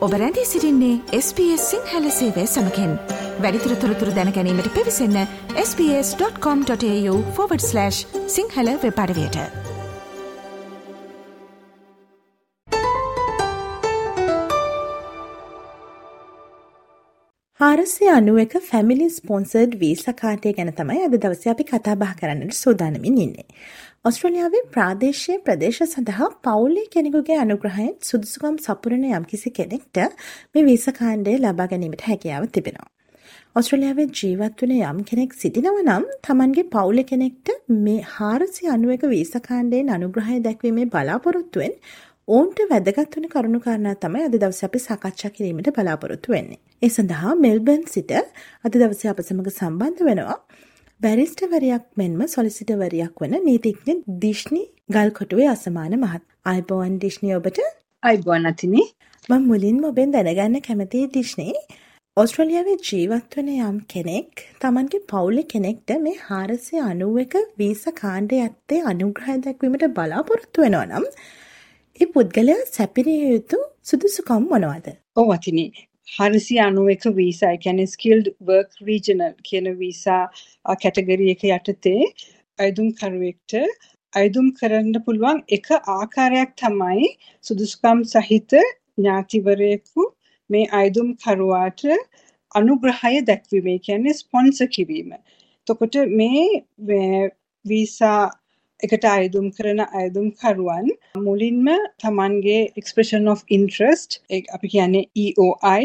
ඔබ රැඳී සිරින්නේ SBS සිංහල සේවය සමකෙන් වැඩිතුර තොරතුර දැනැනීමට පිවිසන්න ps.com.ta/ සිංහල වෙපඩවයට හාරසය අනුව එක ෆැමිලි ස්පොන්සර්ඩ් වීස කාටය ගැන තමයි අද දවස අපි කතාබා කරන්නට සූදානමින් ඉන්නේ. ඔස්ට්‍රලියාවේ ප්‍රාදේශය ප්‍රදේශ සඳහා පවුලේ කෙනෙකුගේ අනුග්‍රහයෙන් සුදුසුකම් සපුරන යම්කිසි කෙනෙක්ට මේ වීස කාණ්ඩය ලබා ගැනීමට හැකියාව තිබෙනවා. ඔස්ට්‍රලියාවේ ජීවත් වන යම් කෙනෙක් සිටිනව නම් තමන්ගේ පවුල කෙනෙක්ට මේ හාරසි අනුවක වීස කාණ්ඩයෙන් අනුග්‍රහය දැක්වීමේ බලාපොරොත්තුවෙන් ඔවුන්ට වැදගත් වන කරුණු කාරණා තමයි අද දවසේ අපි සාකච්ඡා කිරීමට බලාපොරොත්තු වෙන්නේ. ඒ සඳහා මෙල්බර්න් සිට අද දවසේ අප සමග සම්බන්ධ වෙනවා බැරිස්ටවරයක් මෙන්ම සොලිසිටවරයක් වන නීතිඥ දිශ්නි ගල්කොටුවේ අසමාන මහත්. අයිබෝන් ඩිශ්නි ඔබට? අයිබෝන් අතිනි. මං මුලින්ම ඔබෙන් දැනගන්න කැමති ඩිශ්නී ඔස්ට්‍රලියාවේ ජීවත් වන යම් කෙනෙක් තමන්ගේ පවුලෙ කෙනෙක්ට මේ හාරසය අනුව එක වීස කාණ්ඩ ඇත්තේ අනුග්‍රහය දැක්වීමට බලාපොරොත්තු වෙනවා නම් ඒ පුද්ගලයා සැපිරිය යුතු සුදුසුකම් මොනවද? ඔව් අතිනි හරිසි අනුවක වීසා කියන්නේ ස්කිල්ඩ් වර්ක් රීජනල් කියන වීසා කැටගරි එක යටතේ අයදුම් කරුවෙක්ට අයදුම් කරන්න පුළුවන් එක ආකාරයක් තමයි සුදුසුකම් සහිත ඥාතිවරයෙකු මේ අයදුම් කරුවාට අනුග්‍රහය දැක්වීම කියන්නේ ස්පොන්සර් කිරීම. එතකොට මේ වීසා එකට අයදුම් කරන අයදුම්කරුවන් මුලින්ම තමන්ගේ එක්ස්ප්‍රෙෂන් of interest අපි කියන්නේ EOI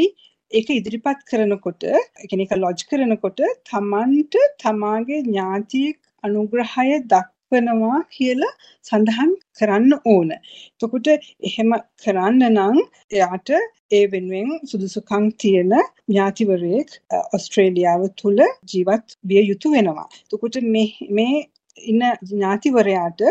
ඒක ඉදිරිපත් කරනකොට එකන එක ලොජ් කරනකොට තමන්ට තමාගේ ඥාතියෙක් අනුග්‍රහය දක්වනවා කියලා සඳහන් කරන්න ඕන. එතකොට එහෙම කරන්න නම් එයාට ඒ වෙනුවෙන් සුදුසුකම් තියෙන ඥාතිවරයෙක් ඔස්ට්‍රේලියාව තුල ජීවත් විය යුතු වෙනවා. එතකොට මේ ඉන්න ඥාතිවරයාට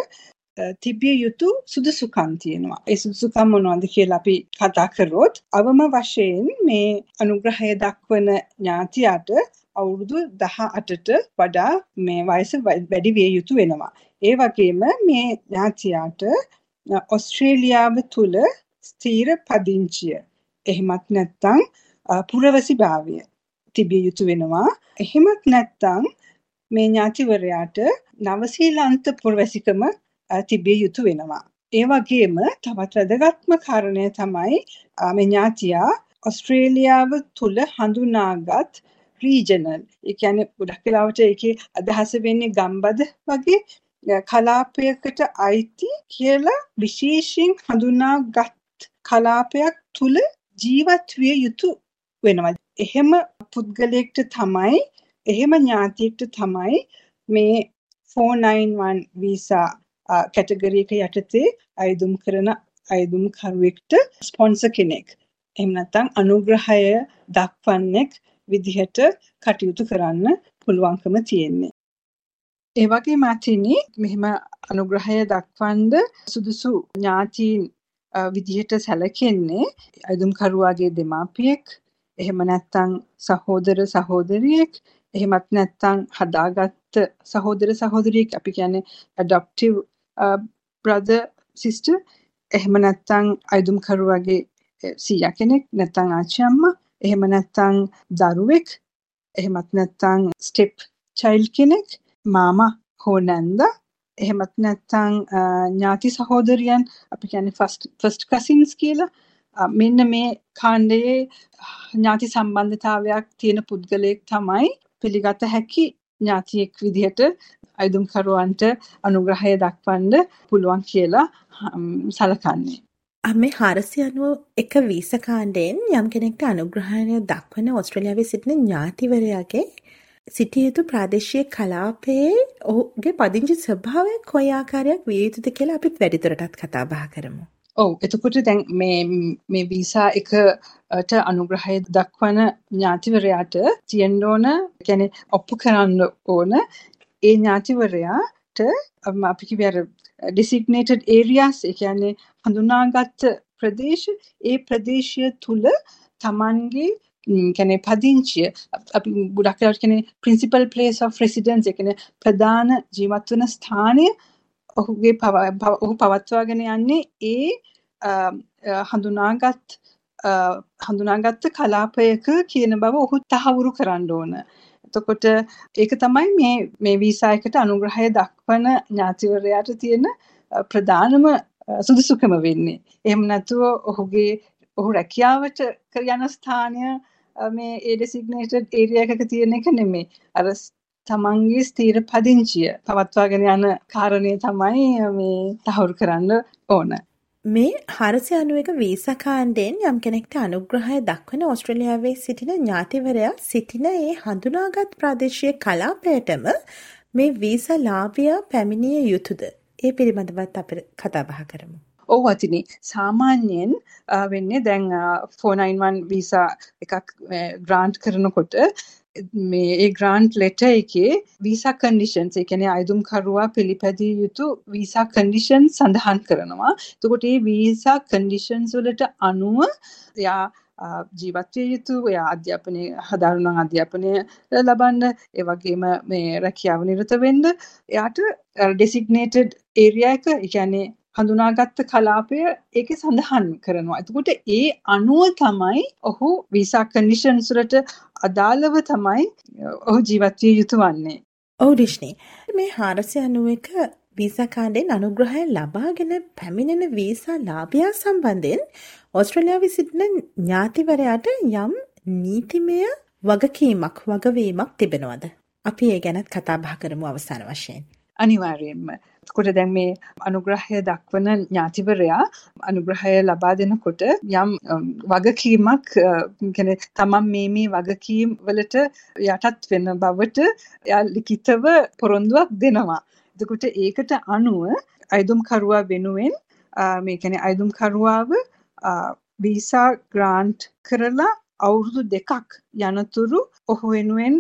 තිබිය යුතු සුදුසුකම් තියෙනවා. ඒ සුදුසුකම් මොනවද කියලා අපි කතා කරොත් අවම වශයෙන් මේ අනුග්‍රහය දක්වන ඥාතියට අවුරුදු 18ට වඩා මේ වයස වැඩි විය යුතු වෙනවා. ඒ වගේම මේ ඥාතියට ඔස්ට්‍රේලියාව තුල ස්ථීර පදිංචිය එහෙමත් නැත්නම් පුරවැසිභාවය තිබිය යුතු වෙනවා. එහෙමත් නැත්නම් මේ ඥාතිවරයාට නවසීලන්ත පුරවැසිකම තිබිය යුතු වෙනවා. ඒ වගේම තවත් වැදගත්ම කාරණය තමයි මේ ඥාතියා ඔස්ට්‍රේලියාව තුල හඳුනාගත් රීජනල් ඒ කියන්නේ ගොඩක් වෙලාවට ඒකේ අදහස වෙන්නේ ගම්බද වගේ කලාපයකට අයිති කියලා විශේෂයෙන් හඳුනාගත් කලාපයක් තුල ජීවත් විය යුතු වෙනවා. එහෙම පුද්ගලයෙක්ට තමයි එහෙම ඥාතියෙක්ට තමයි මේ 491 වීසා කැටගරි එක යටතේ අයදුම් කරන අයදුම්කරුවෙක්ට ස්පොන්සර් කෙනෙක්. එහෙම නැත්නම් අනුග්‍රහය දක්වන්නෙක් විදිහට කටයුතු කරන්න පුළුවන්කම තියෙන්නේ. ඒ වගේ මාතිනි මෙහෙම අනුග්‍රහය දක්වන්න සුදුසු ඥාතීන් විදිහට සැලකෙන්නේ අයදුම්කරුවාගේ දෙමාපියෙක් එහෙම නැත්නම් සහෝදර සහෝදරියෙක් එහෙමත් නැත්නම් හදාගත්ත සහෝදර සහෝදරියෙක් අපි කියන්නේ adoptive uh, brother sister එහෙම නැත්නම් අයදුම්කරුවගේ eh, සීයා කෙනෙක් නැත්නම් ආච්චි අම්මා එහෙම නැත්නම් දරුවෙක් එහෙමත් නැත්නම් ස්ටෙප් චයිල්ඩ් කෙනෙක් මාමා හෝ නැන්දා එහෙමත් නැත්නම් uh, ඥාති සහෝදරියන් අපි කියන්නේ ෆස්ට් ෆස්ට් කසින්ස් කියලා. Uh, මෙන්න මේ කාණ්ඩයේ ඥාති සම්බන්ධතාවයක් තියෙන පුද්ගලයෙක් තමයි පිළිගත හැකි ඥාතියෙක් විදිහට අයිදුම්කරුවන්ට අනුග්‍රහය දක්වන්න පුළුවන් කියලා සලකන්නේ. මේ හාරසි අනුව එක වීස කාණ්ඩයෙන් යම් කෙනෙක්ට අනුග්‍රහණය දක්වන ඔස්ට්‍රලියාවේ සිටින ඥාතිවරයාගේ සිටිය යුතු ප්‍රාදේශීය කලාපයේ ඔහුගේ පදිංචි ස්වභාවය කොයි ආකාරයක් විය යුතුද කියලා අපිත් වැඩිදුරටත් කතා බහ කරමු. ඔව් එතකොට දැන් මේ මේ වීසා එකට අනුග්‍රහය දක්වන ඥාතිවරයාට තියෙන්න ඕන කියන්නේ ඔප්පු කරන්න ඕන. ඒ ඥාතිවරයාට අපි කිව්වේ අර designated areas ඒ කියන්නේ හඳුනාගත් ප්‍රදේශ ඒ ප්‍රදේශය තුල Tamanගේ කියන්නේ පදිංචිය අපි ගොඩක් වෙලාවට කියන්නේ principal place of residence ඒ කියන්නේ ප්‍රධාන ජීවත් වන ස්ථානය ඔහුගේ ඔහු පවත්වාගෙන යන්නේ ඒ හඳුනාගත් හඳුනාගත්ත කලාපයක කියන බව ඔහු තහවුරු කරන්න ඕන. එතකොට ඒක තමයි මේ මේ වීසා එකට අනුග්‍රහය දක්වන ඥාතිවරයාට තියෙන ප්‍රධානම සුදුසුකම වෙන්නේ. එහෙම නැතුව ඔහුගේ ඔහු රැකියාවට යන ස්ථානය මේ ඒ ඩෙසිග්නේටඩ් ඒරියා එකක තියෙන එක නෙමෙයි. අර තමන්ගේ ස්ථීර පදිංචිය පවත්වාගෙන යන කාරණය තමයි මේ තහවුරු කරන්න ඕන. මේ හරසි අනුවක වීසකාණ්ඩයෙන් යම් කෙනෙක්ට අනුග්‍රහය දක්වන ඔස්ට්‍රලියාවේ සිටින ඥාතිවරයා සිටින ඒ හඳුනාගත් ප්‍රාදේශය කලාපයටම මේ වීස ලාභයා පැමිණිය යුතුද. ඒ පිළිබඳවත් අප කතාබහ කරමු. ඔව් අතිනි සාමාන්‍යයෙන් වෙන්නේ දැන් 491 වීසා එකක් ග්‍රාන්ට් කරනකොට මේ ඒ ග්‍රාන්ට් ලෙටර් එකේ වීසා කන්ඩිෂන්ස් ඒ කියන්නේ අයදුම්කරුවා පිළිපැදිය යුතු වීසා කන්ඩිෂන් සඳහන් කරනවා. එතකොට මේ වීසා කන්ඩිෂන්ස් වලට අනුව එයා ජීවත් විය යුතු එයා අධ්‍යාපනය හදාරුණන් අධ්‍යාපනය ලබන්න ඒ වගේම මේ රැකියාව නිරත වෙන්න එයාට ඩෙසිග්නේටඩ් ඒරියා එක ඒ කියන්නේ හඳුනාගත්ත කලාපය ඒකේ සඳහන් කරනවා. එතකොට ඒ අනුව තමයි ඔහු වීසා කන්ඩිෂන්ස් වලට අදාළව තමයි ඔහු ජීවත් විය යුතු වන්නේ. ඔව් රිෂ්නි. මේ 491 වීසා කාඩෙන් අනුග්‍රහය ලබාගෙන පැමිණෙන වීසා ලාභයා සම්බන්ධයෙන් ඕස්ට්‍රේලියාවේ සිටින ඥාතිවරයාට යම් නීතිමය වගකීමක් වගවීමක් තිබෙනවද? අපි ඒ ගැනත් කතා බහ කරමු අවසාන වශයෙන්. අනිවාර්යයෙන්ම. එතකොට දැන් මේ අනුග්‍රහය දක්වන ඥාතිවරයා අනුග්‍රහය ලබා දෙනකොට යම් වගකීමක් කියන්නේ තමන් මේ මේ වගකීම් වලට යටත් වෙන බවට එයා ලිඛිතව පොරොන්දුවක් දෙනවා. එතකොට ඒකට අනුව අයදුම්කරුවා වෙනුවෙන් මේ කියන්නේ අයදුම්කරුවාව වීසා ග්‍රාන්ට් කරලා අවුරුදු දෙකක් යනතුරු ඔහු වෙනුවෙන්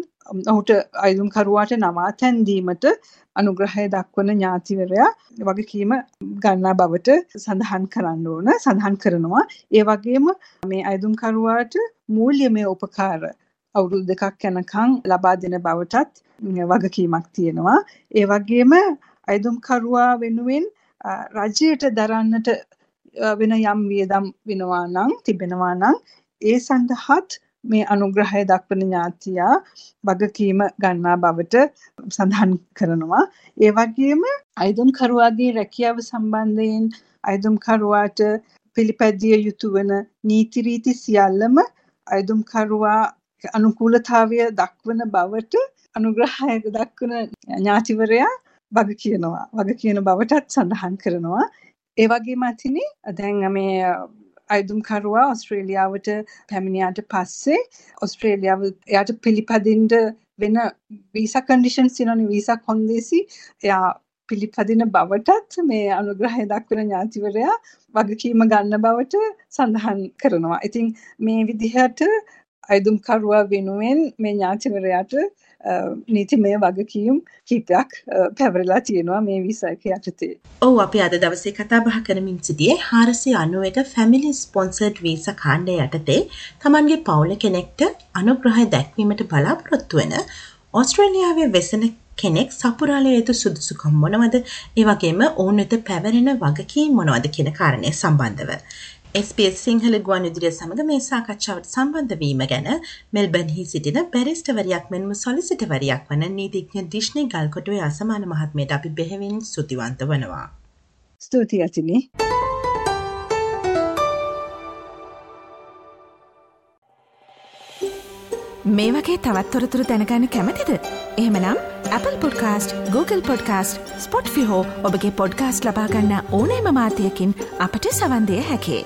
ඔහුට අයදුම්කරුවාට නවාතැන් දීමට අනුග්‍රහය දක්වන ඥාතිවරයා වගකීම ගන්නා බවට සඳහන් කරන්න ඕන සඳහන් කරනවා. ඒ වගේම මේ අයදුම්කරුවාට මූල්‍යමය උපකාර අවුරුදු දෙකක් යනකම් ලබා දෙන බවටත් වගකීමක් තියෙනවා. ඒ වගේම අයදුම්කරුවා වෙනුවෙන් රජයට දරන්නට වෙන යම් වියදම් වෙනවා නම් තිබෙනවා නම් ඒ සඳහාත් මේ අනුග්‍රහය දක්වන ඥාතියා වගකීම ගන්නා බවට සඳහන් කරනවා. ඒ වගේම අයිදුම්කරුවාගේ රැකියාව සම්බන්ධයෙන් අයිදුම්කරුවාට පිළිපැදිය යුතු වන නීති රීති සියල්ලම අයිදුම්කරුවා අනුකූලතාවය දක්වන බවට අනුග්‍රහය දක්වන ඥාතිවරයා වග කියනවා. වග කියන බවටත් සඳහන් කරනවා. ඒ වගේම අතිනේ දැන් මේ අයදුම්කරුවා ඔස්ට්‍රේලියාවට පැමිණියාට පස්සේ ඔස්ට්‍රේලියාව එයාට පිළිපදින්න වෙන වීසා කන්ඩිෂන්ස් තියෙනවනේ වීසා කොන්දේසි එයා පිළිපදින බවටත් මේ අනුග්‍රහය දක්වන ඥාතිවරයා වගකීම ගන්න බවට සඳහන් කරනවා. ඉතින් මේ විදිහට අයදුම්කරුවා වෙනුවෙන් මේ ඥාතිවරයාට නීතිමය වගකීම් කීපයක් පැවරලා තියෙනවා මේ වීසා එක යටතේ. ඔව් අපි අද දවසේ කතා බහ කරමින් සිටියේ 491 ෆැමිලි ස්පොන්සර්ඩ් වීසා කාණ්ඩය යටතේ තමන්ගේ පවුල කෙනෙක්ට අනුග්‍රහය දැක්වීමට බලාපොරොත්තු වෙන ඕස්ට්‍රේලියාවේ වෙසෙන කෙනෙක් සපුරාලය යුතු සුදුසුකම් මොනවද ඒ වගේම ඔවුන් වෙත පැවරෙන වගකීම් මොනවද කියන කාරණය සම්බන්ධව. SBS සිංහල ගුවන් විදුලිය සමඟ මේ සාකච්ඡාවට සම්බන්ධ වීම ගැන මෙල්බර්න්හි සිටින බැරිස්ටවරයක් මෙන්ම සොලිසිටවරයක් වන නීතිඥ දිශ්නි ගල්කොටුවේ අසමාන මහත්මයට අපි බෙහෙවින් ස්තුතිවන්ත වනවා. ස්තුතියි අතිනි. මේ වගේ තවත්තොරතුරු දැනගන්න කැමතිද. එහෙමනම් Apple podcast Google podcast Spotify ඔබගේ පොඩ්කාස්ට ලබාගන්න ඕනෑම මාතයකින් අපට සවන්දය හැකේ.